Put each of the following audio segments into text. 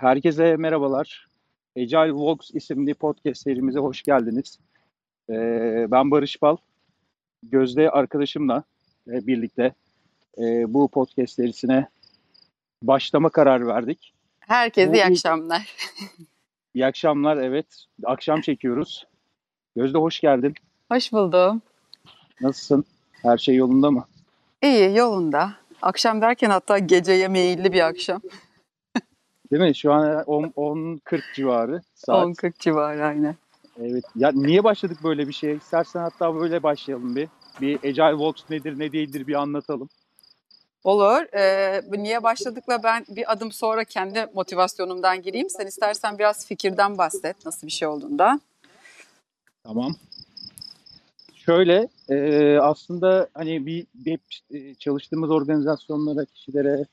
herkese merhabalar. Agile Walks isimli podcast serimize hoş geldiniz. Ee, ben Barış Bal. Gözde arkadaşımla e, birlikte e, bu podcast serisine başlama kararı verdik. Herkese iyi akşamlar. İyi akşamlar, evet. Akşam çekiyoruz. Gözde hoş geldin. Hoş buldum. Nasılsın? Her şey yolunda mı? İyi, yolunda. Akşam derken hatta geceye meyilli bir akşam. Değil mi? Şu an 10.40 civarı saat. 10.40 civarı aynen. Evet. Ya niye başladık böyle bir şeye? İstersen hatta böyle başlayalım bir. Bir Agile Walks nedir ne değildir bir anlatalım. Olur. Ee, niye başladıkla ben bir adım sonra kendi motivasyonumdan gireyim. Sen istersen biraz fikirden bahset nasıl bir şey olduğunda. Tamam. Şöyle e, aslında hani bir hep e, çalıştığımız organizasyonlara, kişilere,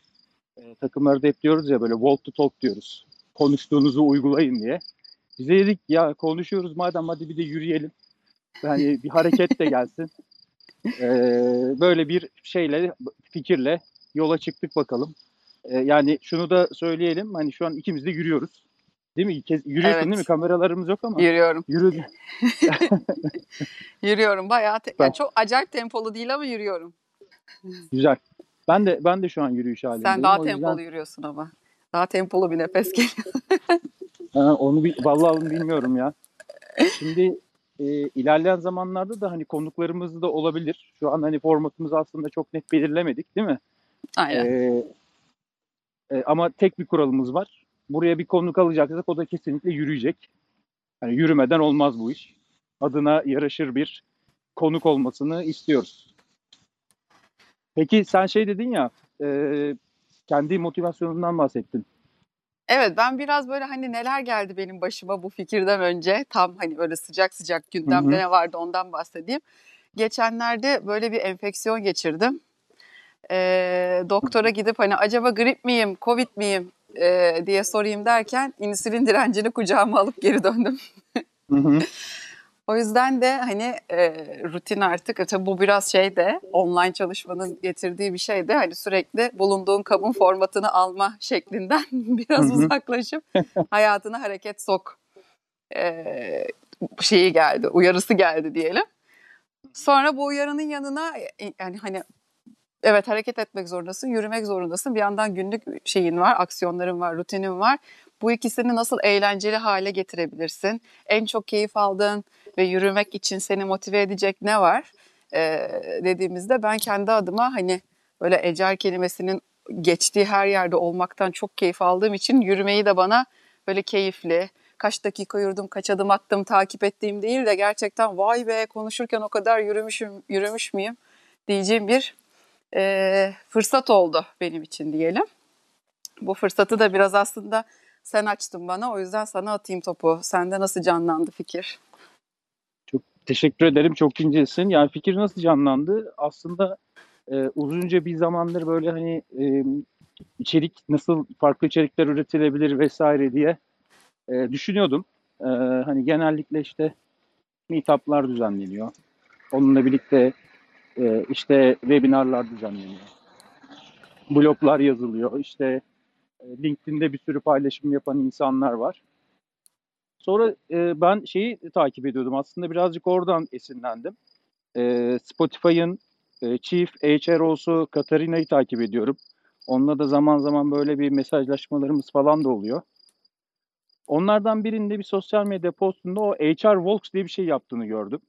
e, takımlarda hep diyoruz ya böyle walk to talk diyoruz. Konuştuğunuzu uygulayın diye. Bize dedik ya konuşuyoruz madem hadi bir de yürüyelim. Yani bir hareket de gelsin. E, böyle bir şeyle, fikirle yola çıktık bakalım. E, yani şunu da söyleyelim hani şu an ikimiz de yürüyoruz. Değil mi? Yürüyorsun evet. değil mi? Kameralarımız yok ama. Yürüyorum. Yürü. yürüyorum bayağı. Te- yani çok acayip tempolu değil ama yürüyorum. Güzel. Ben de ben de şu an yürüyüş halindeyim. Sen daha o tempolu yüzden... yürüyorsun ama. Daha tempolu bir nefes geliyor. ha, onu vallahi onu bilmiyorum ya. Şimdi e, ilerleyen zamanlarda da hani konuklarımız da olabilir. Şu an hani formatımızı aslında çok net belirlemedik değil mi? Aynen. E, e, ama tek bir kuralımız var. Buraya bir konuk alacaksak o da kesinlikle yürüyecek. Yani yürümeden olmaz bu iş. Adına yaraşır bir konuk olmasını istiyoruz. Peki sen şey dedin ya, e, kendi motivasyonundan bahsettin. Evet ben biraz böyle hani neler geldi benim başıma bu fikirden önce tam hani böyle sıcak sıcak gündemde hı hı. ne vardı ondan bahsedeyim. Geçenlerde böyle bir enfeksiyon geçirdim. Ee, doktora gidip hani acaba grip miyim, covid miyim e, diye sorayım derken insülin direncini kucağıma alıp geri döndüm. hı hı. O yüzden de hani e, rutin artık e, tabii bu biraz şey de online çalışmanın getirdiği bir şey de hani sürekli bulunduğun kabın formatını alma şeklinden biraz uzaklaşıp hayatına hareket sok e, şeyi geldi, uyarısı geldi diyelim. Sonra bu uyarının yanına e, yani hani evet hareket etmek zorundasın, yürümek zorundasın. Bir yandan günlük şeyin var, aksiyonların var, rutinin var. Bu ikisini nasıl eğlenceli hale getirebilirsin? En çok keyif aldığın ve yürümek için seni motive edecek ne var? Ee, dediğimizde ben kendi adıma hani böyle ecar kelimesinin geçtiği her yerde olmaktan çok keyif aldığım için yürümeyi de bana böyle keyifli, kaç dakika yürüdüm, kaç adım attım, takip ettiğim değil de gerçekten vay be konuşurken o kadar yürümüşüm, yürümüş müyüm diyeceğim bir e, fırsat oldu benim için diyelim. Bu fırsatı da biraz aslında sen açtın bana o yüzden sana atayım topu. Sende nasıl canlandı fikir? Teşekkür ederim. Çok incesin. Yani fikir nasıl canlandı? Aslında e, uzunca bir zamandır böyle hani e, içerik nasıl farklı içerikler üretilebilir vesaire diye e, düşünüyordum. E, hani genellikle işte meetup'lar düzenleniyor. Onunla birlikte e, işte webinarlar düzenleniyor. Bloglar yazılıyor. İşte e, LinkedIn'de bir sürü paylaşım yapan insanlar var. Sonra e, ben şeyi takip ediyordum. Aslında birazcık oradan esinlendim. E, Spotify'ın e, Chief HRO'su Katarina'yı takip ediyorum. Onunla da zaman zaman böyle bir mesajlaşmalarımız falan da oluyor. Onlardan birinde bir sosyal medya postunda o HR Walks diye bir şey yaptığını gördüm.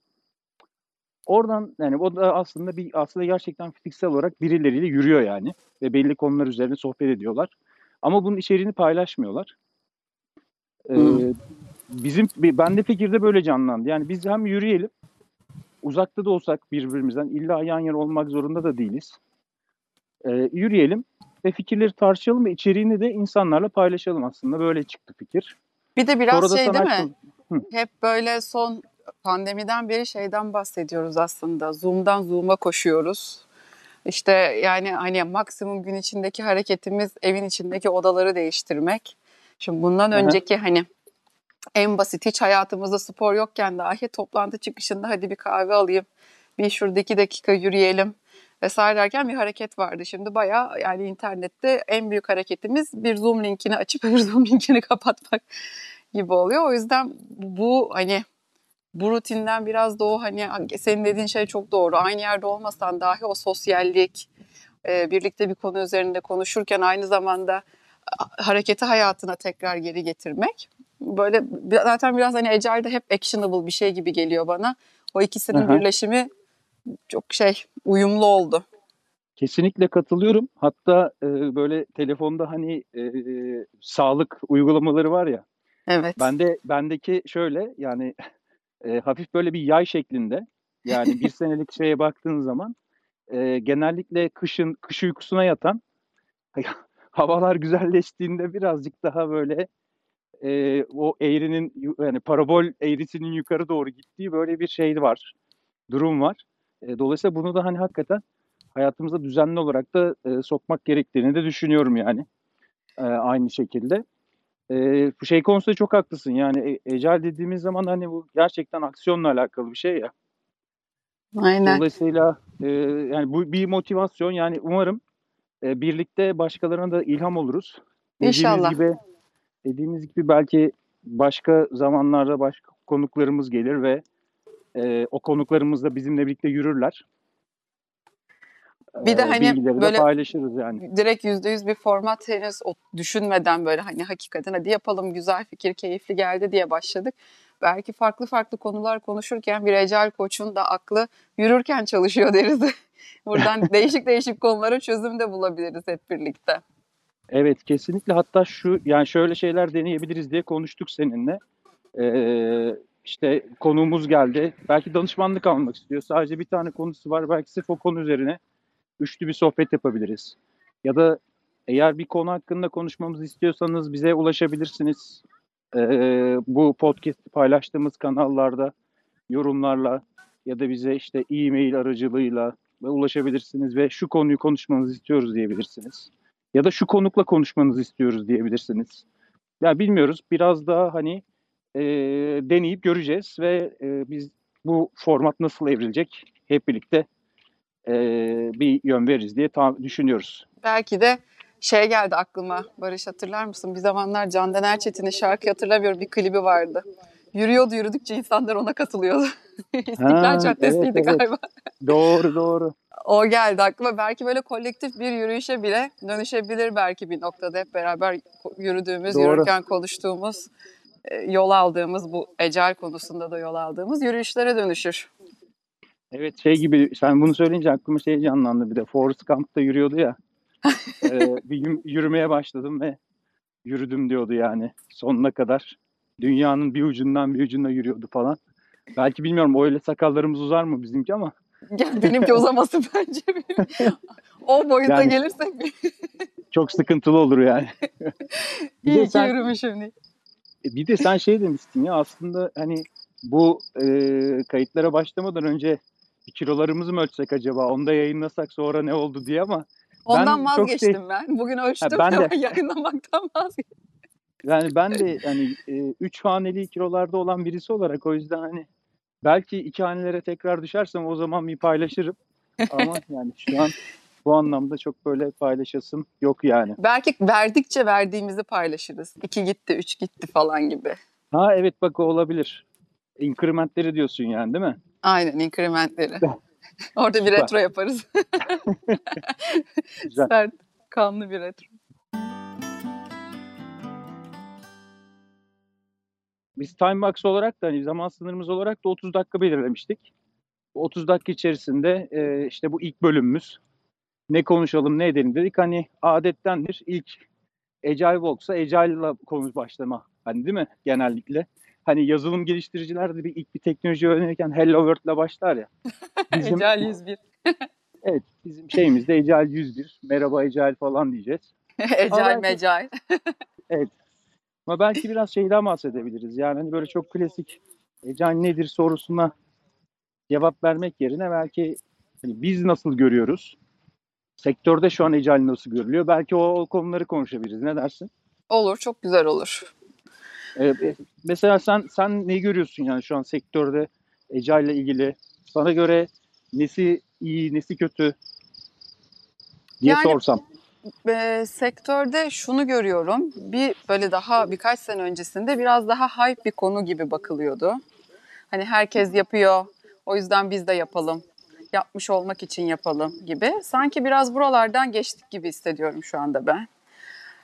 Oradan yani o da aslında bir aslında gerçekten fiziksel olarak birileriyle yürüyor yani ve belli konular üzerine sohbet ediyorlar. Ama bunun içeriğini paylaşmıyorlar. Ee, hmm. Bizim ben de fikirde böyle canlandı. Yani biz hem yürüyelim, uzakta da olsak birbirimizden illa yan yana olmak zorunda da değiliz. Ee, yürüyelim ve fikirleri tartışalım ve içeriğini de insanlarla paylaşalım aslında. Böyle çıktı fikir. Bir de biraz Sonra şey değil mi? Hı. Hep böyle son pandemiden beri şeyden bahsediyoruz aslında. Zoom'dan Zoom'a koşuyoruz. İşte yani hani maksimum gün içindeki hareketimiz evin içindeki odaları değiştirmek. Şimdi bundan Hı-hı. önceki hani en basit hiç hayatımızda spor yokken dahi toplantı çıkışında hadi bir kahve alayım. Bir şurada iki dakika yürüyelim. vesaire derken bir hareket vardı. Şimdi bayağı yani internette en büyük hareketimiz bir Zoom linkini açıp bir Zoom linkini kapatmak gibi oluyor. O yüzden bu hani bu rutinden biraz da o hani senin dediğin şey çok doğru. Aynı yerde olmasan dahi o sosyallik, e, birlikte bir konu üzerinde konuşurken aynı zamanda hareketi hayatına tekrar geri getirmek. Böyle zaten biraz hani Agile'de hep actionable bir şey gibi geliyor bana. O ikisinin Aha. birleşimi çok şey uyumlu oldu. Kesinlikle katılıyorum. Hatta e, böyle telefonda hani e, sağlık uygulamaları var ya. Evet. Bende bendeki şöyle yani e, hafif böyle bir yay şeklinde. Yani bir senelik şeye baktığın zaman e, genellikle kışın kış uykusuna yatan havalar güzelleştiğinde birazcık daha böyle e, o eğrinin yani parabol eğrisinin yukarı doğru gittiği böyle bir şey var. Durum var. E, dolayısıyla bunu da hani hakikaten hayatımıza düzenli olarak da e, sokmak gerektiğini de düşünüyorum yani. E, aynı şekilde. E, bu şey konusunda çok haklısın. Yani e, ecel dediğimiz zaman hani bu gerçekten aksiyonla alakalı bir şey ya. Aynen. Dolayısıyla e, yani bu bir motivasyon yani umarım e, birlikte başkalarına da ilham oluruz. İnşallah. Dediğimiz gibi, dediğimiz gibi belki başka zamanlarda başka konuklarımız gelir ve e, o konuklarımız da bizimle birlikte yürürler. Bir de hani böyle paylaşırız yani. Direkt yüzde yüz bir format henüz düşünmeden böyle hani hakikaten hadi yapalım güzel fikir keyifli geldi diye başladık. Belki farklı farklı konular konuşurken bir ecel koçun da aklı yürürken çalışıyor deriz. Buradan değişik değişik konulara çözüm de bulabiliriz hep birlikte. Evet kesinlikle hatta şu yani şöyle şeyler deneyebiliriz diye konuştuk seninle. Ee, işte konuğumuz geldi. Belki danışmanlık almak istiyor. Sadece bir tane konusu var. Belki sırf o konu üzerine üçlü bir sohbet yapabiliriz. Ya da eğer bir konu hakkında konuşmamızı istiyorsanız bize ulaşabilirsiniz. Ee, bu podcast paylaştığımız kanallarda yorumlarla ya da bize işte e-mail aracılığıyla ulaşabilirsiniz ve şu konuyu konuşmanızı istiyoruz diyebilirsiniz. Ya da şu konukla konuşmanızı istiyoruz diyebilirsiniz. Ya bilmiyoruz. Biraz daha hani e, deneyip göreceğiz ve e, biz bu format nasıl evrilecek hep birlikte e, bir yön veririz diye tam düşünüyoruz. Belki de şey geldi aklıma Barış hatırlar mısın? Bir zamanlar Candan Erçetin'in şarkı hatırlamıyorum bir klibi vardı. Yürüyordu yürüdükçe insanlar ona katılıyordu. İstiklal Caddesi'ydi evet, evet. galiba. Doğru doğru. O geldi aklıma. Belki böyle kolektif bir yürüyüşe bile dönüşebilir belki bir noktada hep beraber yürüdüğümüz, doğru. yürürken konuştuğumuz, e, yol aldığımız bu ecel konusunda da yol aldığımız yürüyüşlere dönüşür. Evet şey gibi sen bunu söyleyince aklıma şey canlandı bir de Forrest Gump'ta yürüyordu ya. ee, bir yürümeye başladım ve yürüdüm diyordu yani sonuna kadar. Dünyanın bir ucundan bir ucuna yürüyordu falan. Belki bilmiyorum öyle sakallarımız uzar mı bizimki ama. Benimki uzamasın bence. o boyuta yani, gelirsek. çok sıkıntılı olur yani. bir İyi sen, yürümüşüm diye. Bir de sen şey demiştin ya aslında hani bu e, kayıtlara başlamadan önce kilolarımızı mı ölçsek acaba? Onu da yayınlasak sonra ne oldu diye ama Ondan ben vazgeçtim şey... ben. Bugün ölçtüm ha, ben de... yayınlamaktan vazgeçtim. Yani ben de hani e, üç haneli kilolarda olan birisi olarak o yüzden hani belki iki hanelere tekrar düşersem o zaman bir paylaşırım. Ama yani şu an bu anlamda çok böyle paylaşasım yok yani. Belki verdikçe verdiğimizi paylaşırız. İki gitti, üç gitti falan gibi. Ha evet bak o olabilir. İnkrementleri diyorsun yani değil mi? Aynen inkrementleri. Orada bir retro yaparız. Sert, kanlı bir retro. Biz Timebox olarak da hani zaman sınırımız olarak da 30 dakika belirlemiştik. 30 dakika içerisinde e, işte bu ilk bölümümüz. Ne konuşalım ne edelim dedik. Hani adettendir ilk Agile Walks'a Agile'la konuş başlama. Hani değil mi genellikle? Hani yazılım geliştiriciler de bir ilk bir teknoloji öğrenirken Hello World'la başlar ya. Bizim, Agile 101. evet bizim şeyimizde Agile 101. Merhaba Agile falan diyeceğiz. Agile Mecile. evet ama belki biraz şeyden bahsedebiliriz. Yani hani böyle çok klasik Ecel nedir sorusuna cevap vermek yerine belki hani biz nasıl görüyoruz? Sektörde şu an Ecel nasıl görülüyor? Belki o, o konuları konuşabiliriz. Ne dersin? Olur, çok güzel olur. Ee, mesela sen sen ne görüyorsun yani şu an sektörde Ecel ile ilgili? Sana göre nesi iyi, nesi kötü? diye Yani- sorsam. E, sektörde şunu görüyorum. Bir böyle daha birkaç sene öncesinde biraz daha hype bir konu gibi bakılıyordu. Hani herkes yapıyor. O yüzden biz de yapalım. Yapmış olmak için yapalım gibi. Sanki biraz buralardan geçtik gibi hissediyorum şu anda ben.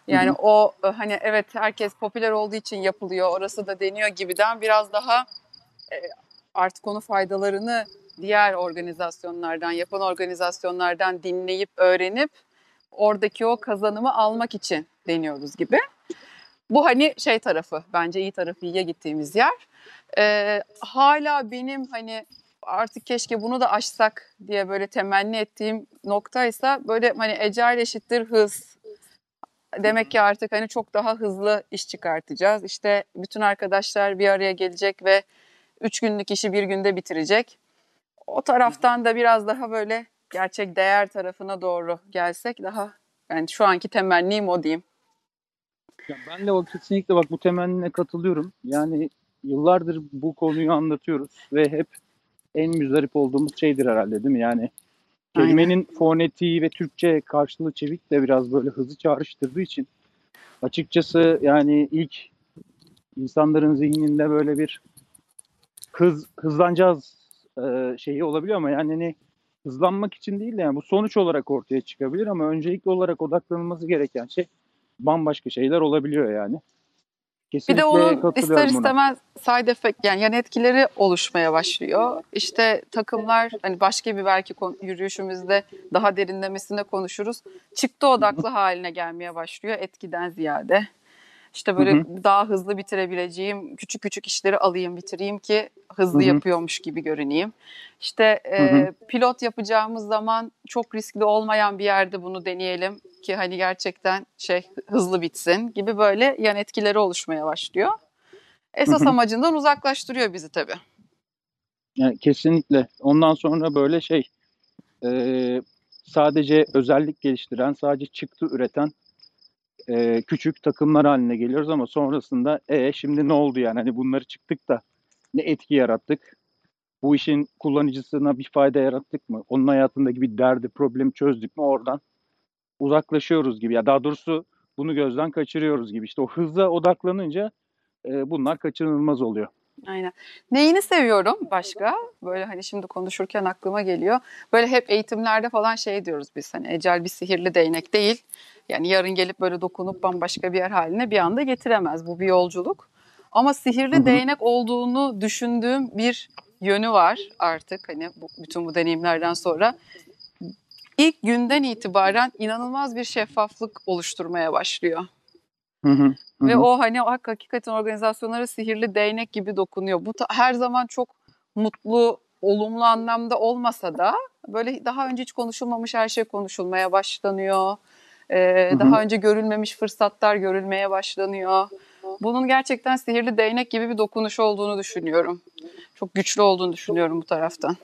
Yani o e, hani evet herkes popüler olduğu için yapılıyor. Orası da deniyor gibiden biraz daha e, artık onun faydalarını diğer organizasyonlardan, yapan organizasyonlardan dinleyip öğrenip oradaki o kazanımı almak için deniyoruz gibi. Bu hani şey tarafı, bence iyi tarafı iyiye gittiğimiz yer. Ee, hala benim hani artık keşke bunu da aşsak diye böyle temenni ettiğim noktaysa böyle hani ecel eşittir hız. Demek ki artık hani çok daha hızlı iş çıkartacağız. İşte bütün arkadaşlar bir araya gelecek ve üç günlük işi bir günde bitirecek. O taraftan da biraz daha böyle gerçek değer tarafına doğru gelsek daha yani şu anki temennim o diyeyim. Ya ben de o kesinlikle bak bu temennine katılıyorum. Yani yıllardır bu konuyu anlatıyoruz ve hep en müzdarip olduğumuz şeydir herhalde değil mi? Yani kelimenin fonetiği ve Türkçe karşılığı çevik de biraz böyle hızı çağrıştırdığı için açıkçası yani ilk insanların zihninde böyle bir hız hızlanacağız e, şeyi olabiliyor ama yani hani hızlanmak için değil de yani bu sonuç olarak ortaya çıkabilir ama öncelikli olarak odaklanılması gereken şey bambaşka şeyler olabiliyor yani. Bir Kesinlikle de onun ister buna. istemez side effect yani yan etkileri oluşmaya başlıyor. İşte takımlar hani başka bir belki yürüyüşümüzde daha derinlemesine konuşuruz. Çıktı odaklı haline gelmeye başlıyor etkiden ziyade. İşte böyle Hı daha hızlı bitirebileceğim küçük küçük işleri alayım bitireyim ki hızlı Hı hı. yapıyormuş gibi görüneyim. İşte e, pilot yapacağımız zaman çok riskli olmayan bir yerde bunu deneyelim ki hani gerçekten şey hızlı bitsin gibi böyle yan etkileri oluşmaya başlıyor. Esas Hı hı. amacından uzaklaştırıyor bizi tabii. Yani kesinlikle. Ondan sonra böyle şey e, sadece özellik geliştiren, sadece çıktı üreten e, küçük takımlar haline geliyoruz ama sonrasında e şimdi ne oldu yani? Hani bunları çıktık da ne etki yarattık? Bu işin kullanıcısına bir fayda yarattık mı? Onun hayatındaki bir derdi, problemi çözdük mü? Oradan uzaklaşıyoruz gibi. Ya daha doğrusu bunu gözden kaçırıyoruz gibi. İşte o hıza odaklanınca e, bunlar kaçınılmaz oluyor. Aynen. Neyini seviyorum başka? Böyle hani şimdi konuşurken aklıma geliyor. Böyle hep eğitimlerde falan şey diyoruz biz hani ecel bir sihirli değnek değil. Yani yarın gelip böyle dokunup bambaşka bir yer haline bir anda getiremez. Bu bir yolculuk. Ama sihirli Hı hı. değnek olduğunu düşündüğüm bir yönü var artık hani bu, bütün bu deneyimlerden sonra. İlk günden itibaren inanılmaz bir şeffaflık oluşturmaya başlıyor. Hı hı. Hı Ve o hani hakikaten organizasyonlara sihirli değnek gibi dokunuyor. Bu ta- her zaman çok mutlu, olumlu anlamda olmasa da böyle daha önce hiç konuşulmamış her şey konuşulmaya başlanıyor. Ee, hı. daha önce görülmemiş fırsatlar görülmeye başlanıyor. Bunun gerçekten sihirli değnek gibi bir dokunuş olduğunu düşünüyorum. Çok güçlü olduğunu düşünüyorum bu taraftan.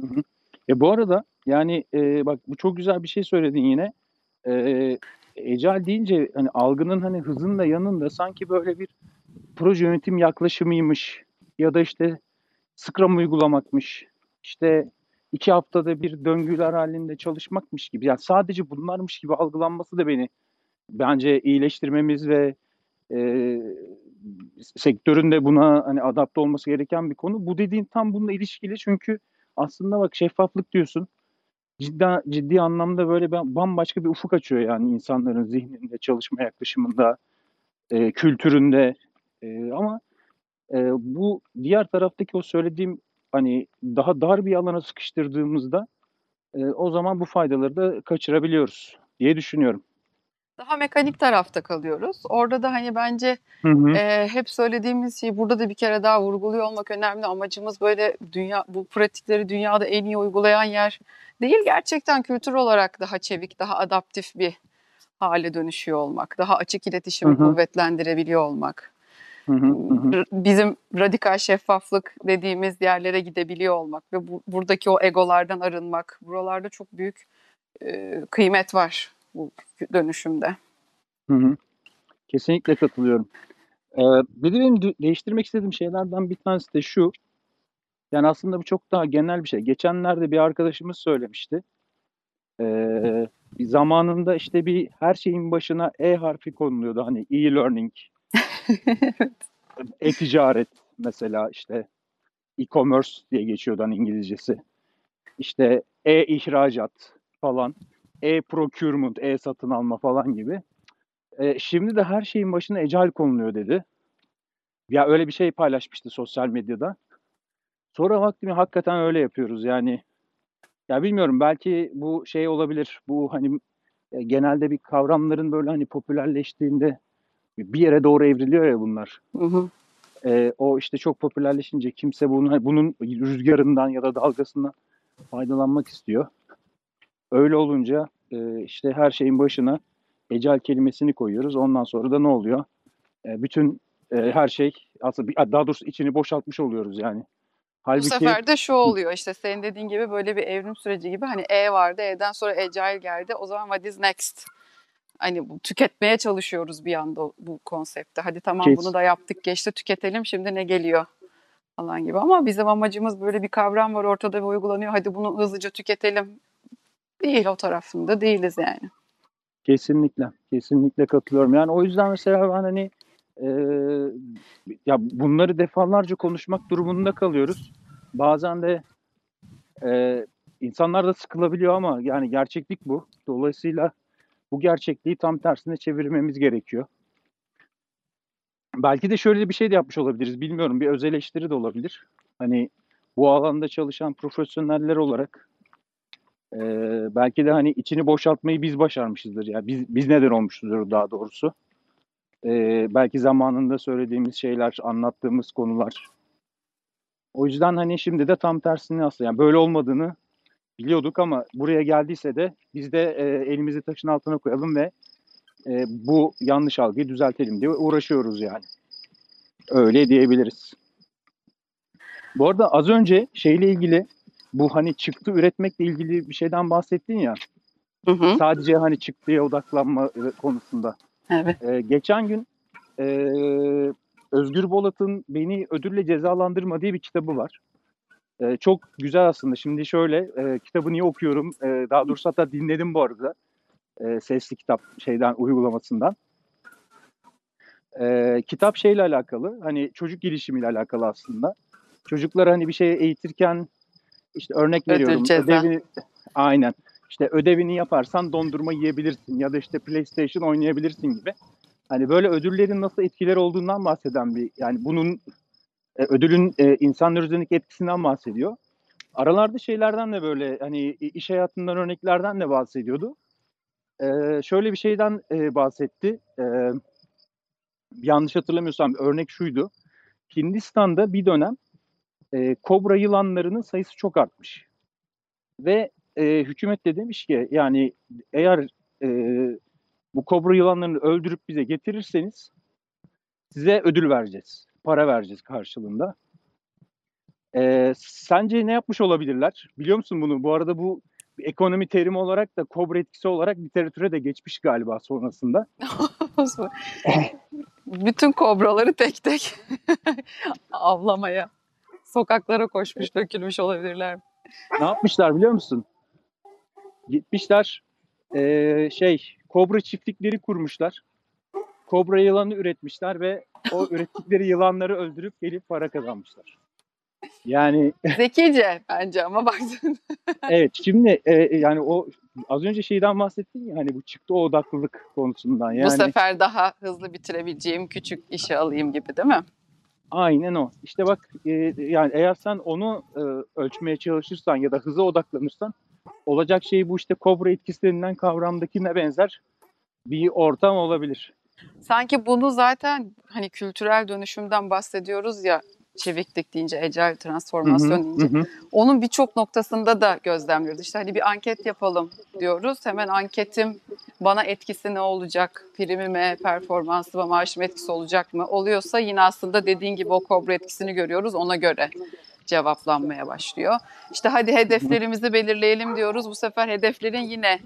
Hı hı. E bu arada yani e, bak bu çok güzel bir şey söyledin yine. E, Ecel deyince hani algının hani hızın da yanında sanki böyle bir proje yönetim yaklaşımıymış ya da işte Scrum uygulamakmış. İşte iki haftada bir döngüler halinde çalışmakmış gibi. Yani sadece bunlarmış gibi algılanması da beni bence iyileştirmemiz ve e, sektörün de buna hani adapte olması gereken bir konu. Bu dediğin tam bununla ilişkili çünkü aslında bak şeffaflık diyorsun. Ciddi, ciddi anlamda böyle bambaşka bir ufuk açıyor yani insanların zihninde, çalışma yaklaşımında, e, kültüründe. E, ama e, bu diğer taraftaki o söylediğim hani daha dar bir alana sıkıştırdığımızda e, o zaman bu faydaları da kaçırabiliyoruz diye düşünüyorum. Daha mekanik tarafta kalıyoruz. Orada da hani bence Hı hı. Ee, hep söylediğimiz şey burada da bir kere daha vurguluyor olmak önemli. Amacımız böyle dünya bu pratikleri dünyada en iyi uygulayan yer değil. Gerçekten kültür olarak daha çevik, daha adaptif bir hale dönüşüyor olmak. Daha açık iletişimi Hı hı. kuvvetlendirebiliyor olmak. Hı hı, hı hı. R- Bizim radikal şeffaflık dediğimiz yerlere gidebiliyor olmak ve bu, buradaki o egolardan arınmak. Buralarda çok büyük e, kıymet var bu dönüşümde. Hı hı. Kesinlikle katılıyorum. Ee, bir de benim de- değiştirmek istediğim şeylerden bir tanesi de şu. Yani aslında bu çok daha genel bir şey. Geçenlerde bir arkadaşımız söylemişti. Ee, bir zamanında işte bir her şeyin başına E harfi konuluyordu. Hani e-learning, e-ticaret mesela işte e-commerce diye geçiyordu hani İngilizcesi. İşte e-ihracat falan, e-procurement, e-satın alma falan gibi. E, şimdi de her şeyin başına Agile konuluyor dedi. Ya öyle bir şey paylaşmıştı sosyal medyada. Sonra baktım hakikaten öyle yapıyoruz yani. Ya bilmiyorum belki bu şey olabilir. Bu hani e, genelde bir kavramların böyle hani popülerleştiğinde bir yere doğru evriliyor ya bunlar. Hı hı. E, o işte çok popülerleşince kimse bunun, bunun rüzgarından ya da dalgasından faydalanmak istiyor. Öyle olunca e, işte her şeyin başına ecel kelimesini koyuyoruz. Ondan sonra da ne oluyor? E, bütün e, her şey aslında bir- daha doğrusu içini boşaltmış oluyoruz yani. Bu Halbuki sefer de şu oluyor işte senin dediğin gibi böyle bir evrim süreci gibi hani E vardı E'den sonra Agile geldi o zaman what is next? Hani bu, tüketmeye çalışıyoruz bir anda bu konsepte. Hadi tamam Kes- bunu da yaptık geçti tüketelim şimdi ne geliyor falan gibi. Ama bizim amacımız böyle bir kavram var ortada ve uygulanıyor. Hadi bunu hızlıca tüketelim. Değil o tarafında değiliz yani. Kesinlikle, kesinlikle katılıyorum. Yani o yüzden mesela ben hani e, ya bunları defalarca konuşmak durumunda kalıyoruz. Bazen de e, insanlar da sıkılabiliyor ama yani gerçeklik bu. Dolayısıyla bu gerçekliği tam tersine çevirmemiz gerekiyor. Belki de şöyle bir şey de yapmış olabiliriz. Bilmiyorum bir öz eleştiri de olabilir. Hani bu alanda çalışan profesyoneller olarak e, belki de hani içini boşaltmayı biz başarmışızdır. Yani biz, biz neden olmuşuzdur daha doğrusu. E, belki zamanında söylediğimiz şeyler, anlattığımız konular. O yüzden hani şimdi de tam tersini aslında yani böyle olmadığını biliyorduk ama buraya geldiyse de biz de e, elimizi taşın altına koyalım ve e, bu yanlış algıyı düzeltelim diye uğraşıyoruz yani. Öyle diyebiliriz. Bu arada az önce şeyle ilgili bu hani çıktı üretmekle ilgili bir şeyden bahsettin ya. Hı hı. Sadece hani çıktıya odaklanma e, konusunda. Evet. Ee, geçen gün e, Özgür Bolat'ın Beni Ödülle Cezalandırma diye bir kitabı var. E, çok güzel aslında. Şimdi şöyle e, kitabı niye okuyorum? E, daha doğrusu hatta dinledim bu arada. E, sesli kitap şeyden uygulamasından. E, kitap şeyle alakalı. Hani çocuk gelişimiyle alakalı aslında. Çocuklara hani bir şey eğitirken işte örnek Ödül, veriyorum. ceza. Ödevi, aynen. İşte ödevini yaparsan dondurma yiyebilirsin ya da işte PlayStation oynayabilirsin gibi. Hani böyle ödüllerin nasıl etkileri olduğundan bahseden bir yani bunun e, ödülün e, insanlar üzerindeki etkisinden bahsediyor. Aralarda şeylerden de böyle hani iş hayatından örneklerden de bahsediyordu. E, şöyle bir şeyden e, bahsetti. E, yanlış hatırlamıyorsam örnek şuydu. Hindistan'da bir dönem e, kobra yılanlarının sayısı çok artmış. Ve e, hükümet de demiş ki yani eğer e, bu kobra yılanlarını öldürüp bize getirirseniz size ödül vereceğiz. Para vereceğiz karşılığında. E, sence ne yapmış olabilirler? Biliyor musun bunu? Bu arada bu ekonomi terimi olarak da kobra etkisi olarak literatüre de geçmiş galiba sonrasında. Bütün kobraları tek tek avlamaya, sokaklara koşmuş, dökülmüş olabilirler. ne yapmışlar biliyor musun? Gitmişler e, şey kobra çiftlikleri kurmuşlar. Kobra yılanı üretmişler ve o ürettikleri yılanları öldürüp gelip para kazanmışlar. Yani Zekice bence ama baktın. evet şimdi e, yani o az önce şeyden bahsettin ya hani bu çıktı odaklılık konusundan yani Bu sefer daha hızlı bitirebileceğim küçük işi alayım gibi değil mi? Aynen o. İşte bak e, yani eğer sen onu e, ölçmeye çalışırsan ya da hıza odaklanırsan olacak şey bu işte kobra etkisi denilen kavramdakine benzer bir ortam olabilir. Sanki bunu zaten hani kültürel dönüşümden bahsediyoruz ya çeviklik deyince, ecel transformasyon Hı hı, deyince. hı. Onun birçok noktasında da gözlemliyoruz. İşte hani bir anket yapalım diyoruz. Hemen anketim bana etkisi ne olacak? Primime, performansıma, maaşıma etkisi olacak mı? Oluyorsa yine aslında dediğin gibi o kobra etkisini görüyoruz. Ona göre cevaplanmaya başlıyor. İşte hadi hedeflerimizi belirleyelim diyoruz. Bu sefer hedeflerin yine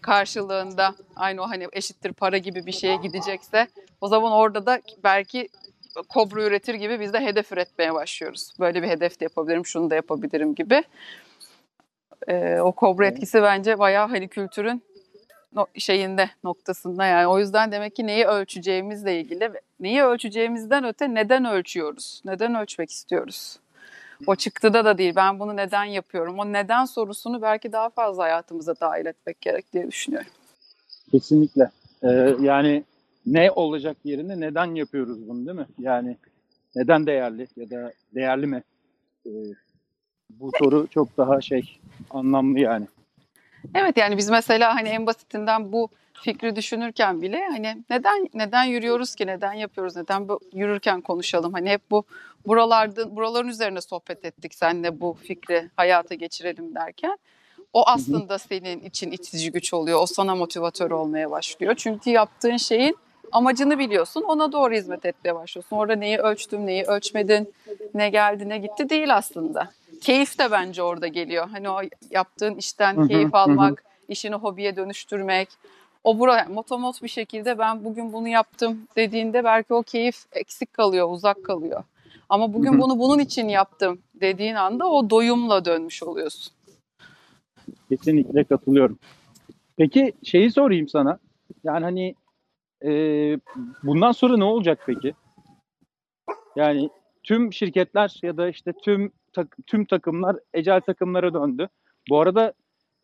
karşılığında aynı o hani eşittir para gibi bir şeye gidecekse o zaman orada da belki kobra üretir gibi biz de hedef üretmeye başlıyoruz. Böyle bir hedef de yapabilirim, şunu da yapabilirim gibi. Ee, o kobra etkisi bence bayağı hani kültürün no- şeyinde noktasında yani. O yüzden demek ki neyi ölçeceğimizle ilgili neyi ölçeceğimizden öte neden ölçüyoruz? Neden ölçmek istiyoruz? O çıktıda da değil. Ben bunu neden yapıyorum? O neden sorusunu belki daha fazla hayatımıza dahil etmek gerek diye düşünüyorum. Kesinlikle. Ee, yani ne olacak yerine neden yapıyoruz bunu değil mi? Yani neden değerli ya da değerli mi? Ee, bu soru çok daha şey anlamlı yani. Evet yani biz mesela hani en basitinden bu fikri düşünürken bile hani neden neden yürüyoruz ki neden yapıyoruz neden bu yürürken konuşalım hani hep bu buralarda buraların üzerine sohbet ettik senle bu fikri hayata geçirelim derken o aslında senin için itici güç oluyor o sana motivatör olmaya başlıyor çünkü yaptığın şeyin amacını biliyorsun ona doğru hizmet etmeye başlıyorsun orada neyi ölçtüm neyi ölçmedin ne geldi ne gitti değil aslında keyif de bence orada geliyor hani o yaptığın işten keyif almak işini hobiye dönüştürmek o buraya motomot bir şekilde ben bugün bunu yaptım dediğinde belki o keyif eksik kalıyor, uzak kalıyor. Ama bugün bunu bunun için yaptım dediğin anda o doyumla dönmüş oluyorsun. Kesinlikle katılıyorum. Peki şeyi sorayım sana. Yani hani e, bundan sonra ne olacak peki? Yani tüm şirketler ya da işte tüm tak- tüm takımlar ecel takımlara döndü. Bu arada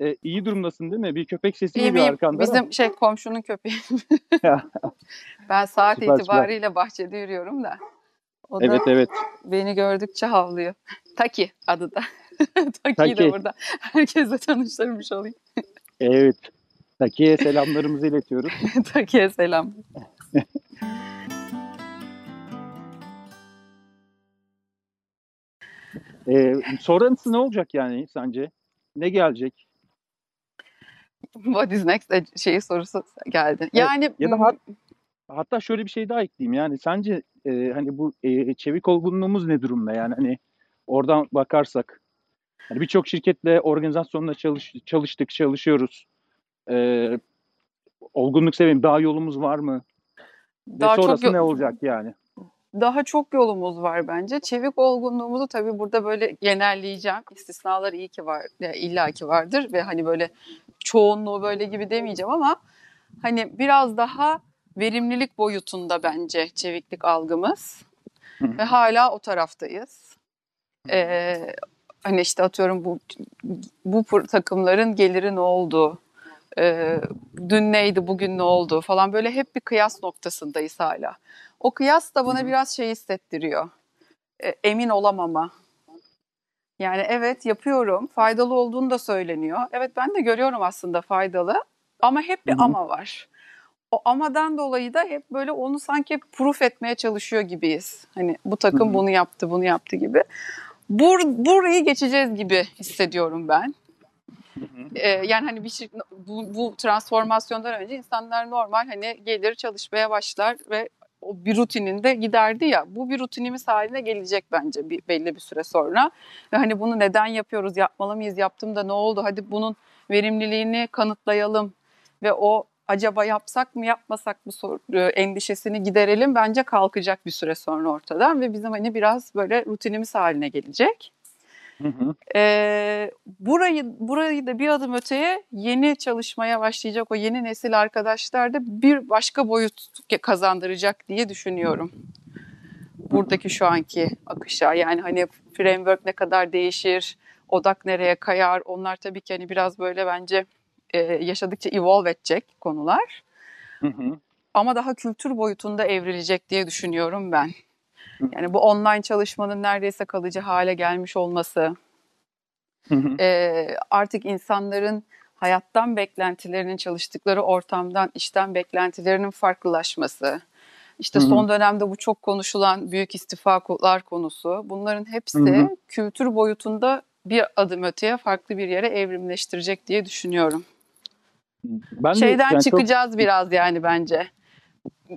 e, iyi durumdasın değil mi? Bir köpek sesi İyi geliyor arkanda. ama. Bizim şey komşunun köpeği. Ben saat Süper, süper. itibariyle bahçede yürüyorum da. O da Evet evet. beni gördükçe havlıyor. Taki adı da. Taki'yi Taki. de burada herkesle tanıştırmış olayım. Evet. Takiye selamlarımızı iletiyoruz. Taki'ye selam. E, sonrası ne olacak yani sence? Ne gelecek? What is next e, şeyi sorusu geldi. Yani ya da hat- Hatta şöyle bir şey daha ekleyeyim. Yani sence e, hani bu e, çevik olgunluğumuz ne durumda? Yani hani oradan bakarsak hani birçok şirketle organizasyonla çalış, çalıştık, çalışıyoruz. E, olgunluk seviyem daha yolumuz var mı? Ve daha çok sonrası yo- ne olacak yani? daha çok yolumuz var bence. Çevik olgunluğumuzu tabii burada böyle genelleyeceğim. İstisnalar iyi ki var, illa ki vardır ve hani böyle çoğunluğu böyle gibi demeyeceğim ama hani biraz daha verimlilik boyutunda bence çeviklik algımız Hı ve hala o taraftayız. Ee, hani işte atıyorum bu bu takımların geliri ne oldu? Ee, dün neydi, bugün ne oldu falan böyle hep bir kıyas noktasındayız hala. O kıyas da bana biraz şey hissettiriyor. E, emin olamama. Yani evet yapıyorum. Faydalı olduğunu da söyleniyor. Evet ben de görüyorum aslında faydalı. Ama hep bir ama var. O amadan dolayı da hep böyle onu sanki proof etmeye çalışıyor gibiyiz. Hani bu takım bunu yaptı, bunu yaptı gibi. Bur, burayı geçeceğiz gibi hissediyorum ben. Ee, yani hani bir şey, bu, bu transformasyondan önce insanlar normal hani gelir çalışmaya başlar ve o bir rutininde giderdi ya. Bu bir rutinimiz haline gelecek bence bir, belli bir süre sonra. Ve hani bunu neden yapıyoruz, yapmalı mıyız, yaptım da ne oldu? Hadi bunun verimliliğini kanıtlayalım ve o acaba yapsak mı yapmasak mı sor- e, endişesini giderelim bence kalkacak bir süre sonra ortadan ve bizim hani biraz böyle rutinimiz haline gelecek. Hı hı. Burayı burayı da bir adım öteye yeni çalışmaya başlayacak o yeni nesil arkadaşlar da bir başka boyut kazandıracak diye düşünüyorum. Buradaki şu anki akışa yani hani framework ne kadar değişir, odak nereye kayar onlar tabii ki hani biraz böyle bence e, yaşadıkça evolve edecek konular. Hı hı. Ama daha kültür boyutunda evrilecek diye düşünüyorum ben. Yani bu online çalışmanın neredeyse kalıcı hale gelmiş olması, e, artık insanların hayattan beklentilerinin çalıştıkları ortamdan işten beklentilerinin farklılaşması. İşte Hı hı. son dönemde bu çok konuşulan büyük istifalar konusu. Bunların hepsi Hı hı. kültür boyutunda bir adım öteye farklı bir yere evrimleştirecek diye düşünüyorum. Ben de Şeyden yani çok- çıkacağız biraz yani bence.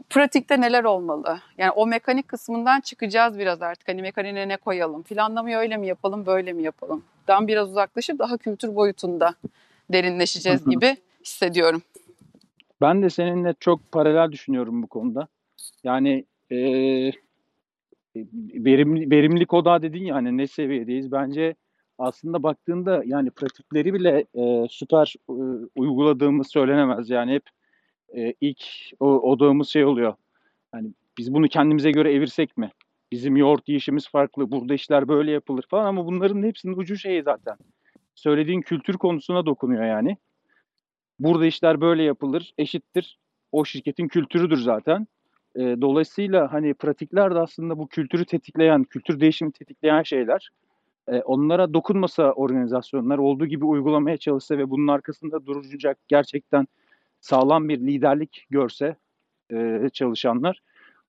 Pratikte neler olmalı? Yani o mekanik kısmından çıkacağız biraz artık. Hani mekaniğine ne koyalım? Planlamayı öyle mi yapalım, böyle mi yapalım? Dan biraz uzaklaşıp daha kültür boyutunda derinleşeceğiz gibi hissediyorum. Ben de seninle çok paralel düşünüyorum bu konuda. Yani e, verimli, verimlilik odağı dedin ya hani ne seviyedeyiz? Bence aslında baktığında yani pratikleri bile e, süper e, uyguladığımız söylenemez. Yani hep e, ilk o, odağımız şey oluyor. Yani biz bunu kendimize göre evirsek mi? Bizim yoğurt yiyişimiz farklı. Burada işler böyle yapılır falan ama bunların hepsinin ucu şey zaten. Söylediğin kültür konusuna dokunuyor yani. Burada işler böyle yapılır, eşittir. O şirketin kültürüdür zaten. E, dolayısıyla hani pratikler de aslında bu kültürü tetikleyen, kültür değişimi tetikleyen şeyler. E, onlara dokunmasa organizasyonlar olduğu gibi uygulamaya çalışsa ve bunun arkasında duracak gerçekten sağlam bir liderlik görse e, çalışanlar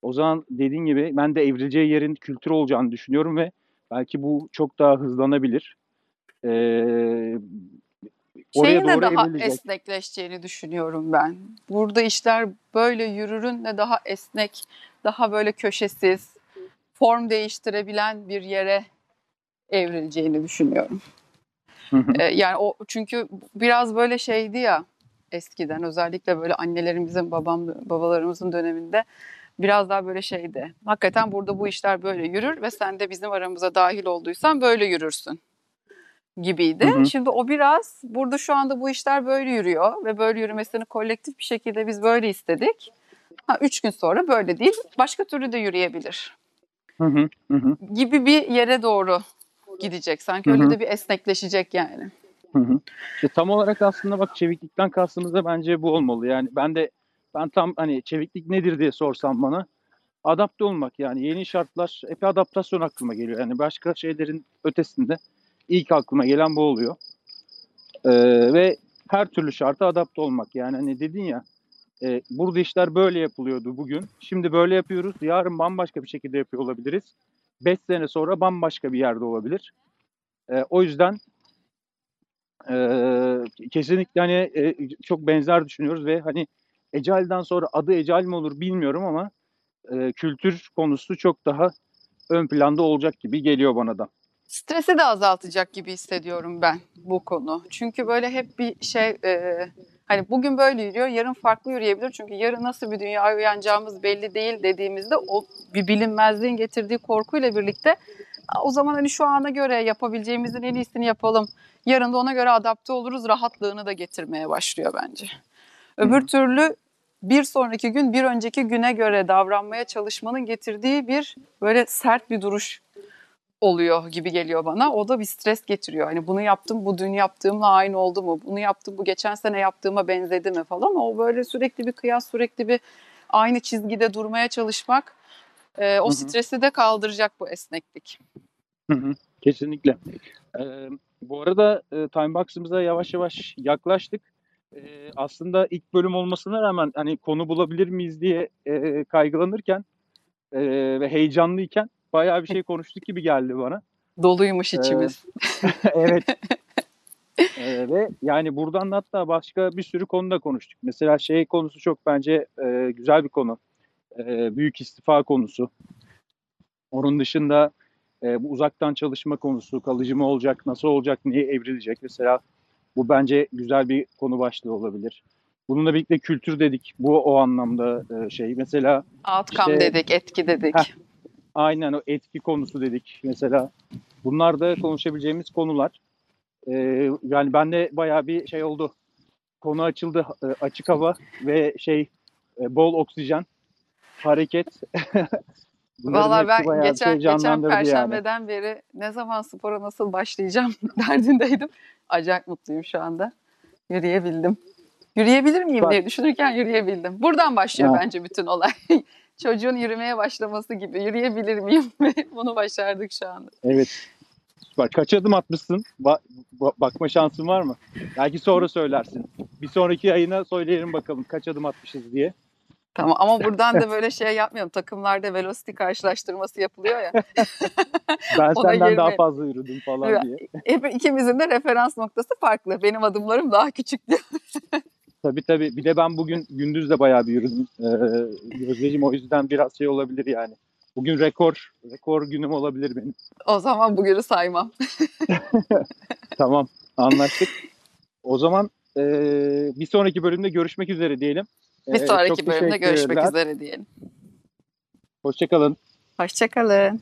o zaman dediğin gibi ben de evrileceği yerin kültür olacağını düşünüyorum ve belki bu çok daha hızlanabilir. E, oraya Şeyin de doğru daha evrilecek. esnekleşeceğini düşünüyorum ben. Burada işler böyle yürürün de daha esnek, daha böyle köşesiz, form değiştirebilen bir yere evrileceğini düşünüyorum. Ee, yani o çünkü biraz böyle şeydi ya eskiden özellikle böyle annelerimizin, babam babalarımızın döneminde biraz daha böyle şeydi. Hakikaten burada bu işler böyle yürür ve sen de bizim aramıza dahil olduysan böyle yürürsün gibiydi. Hı hı. Şimdi o biraz burada şu anda bu işler böyle yürüyor ve böyle yürümesini kolektif bir şekilde biz böyle istedik. Ha, üç gün sonra böyle değil, başka türlü de yürüyebilir Hı hı, hı gibi bir yere doğru gidecek. Sanki öyle Hı hı. de bir esnekleşecek yani. Hı hı. Tam olarak aslında bak çeviklikten kastımız da bence bu olmalı. Yani ben de ben tam hani çeviklik nedir diye sorsam bana adapte olmak yani yeni şartlar hep adaptasyon aklıma geliyor. Yani başka şeylerin ötesinde ilk aklıma gelen bu oluyor. Ee, ve her türlü şarta adapte olmak. Yani hani dedin ya e, burada işler böyle yapılıyordu bugün. Şimdi böyle yapıyoruz. Yarın bambaşka bir şekilde yapıyor olabiliriz. 5 sene sonra bambaşka bir yerde olabilir. E, o yüzden e, kesinlikle hani e, çok benzer düşünüyoruz ve hani Ecal'den sonra adı Ecal mi olur bilmiyorum ama e, kültür konusu çok daha ön planda olacak gibi geliyor bana da. Stresi de azaltacak gibi hissediyorum ben bu konu. Çünkü böyle hep bir şey e, hani bugün böyle yürüyor, yarın farklı yürüyebilir. Çünkü yarın nasıl bir dünya uyanacağımız belli değil dediğimizde o bir bilinmezliğin getirdiği korkuyla birlikte "Aa, o zaman hani şu ana göre yapabileceğimizin en iyisini yapalım. Yarın da ona göre adapte oluruz rahatlığını da getirmeye başlıyor bence. Öbür Hı. türlü bir sonraki gün bir önceki güne göre davranmaya çalışmanın getirdiği bir böyle sert bir duruş oluyor gibi geliyor bana. O da bir stres getiriyor. Hani bunu yaptım, bu dün yaptığımla aynı oldu mu? Bunu yaptım, bu geçen sene yaptığıma benzedi mi falan. O böyle sürekli bir kıyas, sürekli bir aynı çizgide durmaya çalışmak e, o Hı hı. stresi de kaldıracak bu esneklik. Hı hı, Kesinlikle. Ee, bu arada e, Timebox'ımıza yavaş yavaş yaklaştık. Ee, aslında ilk bölüm olmasına rağmen hani konu bulabilir miyiz diye e, kaygılanırken e, ve heyecanlıyken bayağı bir şey konuştuk gibi geldi bana. Doluymuş içimiz. evet. Ee, ve yani buradan da hatta başka bir sürü konuda konuştuk. Mesela şey konusu çok bence e, güzel bir konu. E, büyük istifa konusu. Onun dışında e, bu uzaktan çalışma konusu, kalıcı mı olacak, nasıl olacak, neye evrilecek? Mesela bu bence güzel bir konu başlığı olabilir. Bununla birlikte kültür dedik. Bu o anlamda e, şey. Mesela Outcome işte- dedik, etki dedik. Heh. Aynen o etki konusu dedik mesela. Bunlar da konuşabileceğimiz konular. Ee, yani bende bayağı bir şey oldu. Konu açıldı. Ee, açık hava ve şey e, bol oksijen, hareket. Valla ben geçen, şey geçen canlandırdı yani. perşembeden beri ne zaman spora nasıl başlayacağım derdindeydim. Acayip mutluyum şu anda. Yürüyebildim. Yürüyebilir miyim Bak. diye düşünürken yürüyebildim. Buradan başlıyor Ha. bence bütün olay. Çocuğun yürümeye başlaması gibi. Yürüyebilir miyim? Bunu başardık şu anda. Evet. Bak kaç adım atmışsın? Ba- ba- bakma şansın var mı? Belki sonra söylersin. Bir sonraki yayına söyleyelim bakalım kaç adım atmışız diye. Tamam ama buradan da böyle şey yapmıyorum. Takımlarda velocity karşılaştırması yapılıyor ya. Ben senden daha girme. fazla yürüdüm falan Evet. diye. Hep ikimizin de referans noktası farklı. Benim adımlarım daha küçük diyor. Tabii tabii. Bir de ben bugün gündüz de bayağı bir yürüdüm. Ee, o yüzden biraz şey olabilir yani. Bugün rekor, rekor günüm olabilir benim. O zaman bugünü saymam. Tamam, anlaştık. O zaman eee, bir sonraki bölümde görüşmek üzere diyelim. Bir evet, sonraki bölümde görüşmek üzere diyelim. Hoşçakalın. Hoşçakalın.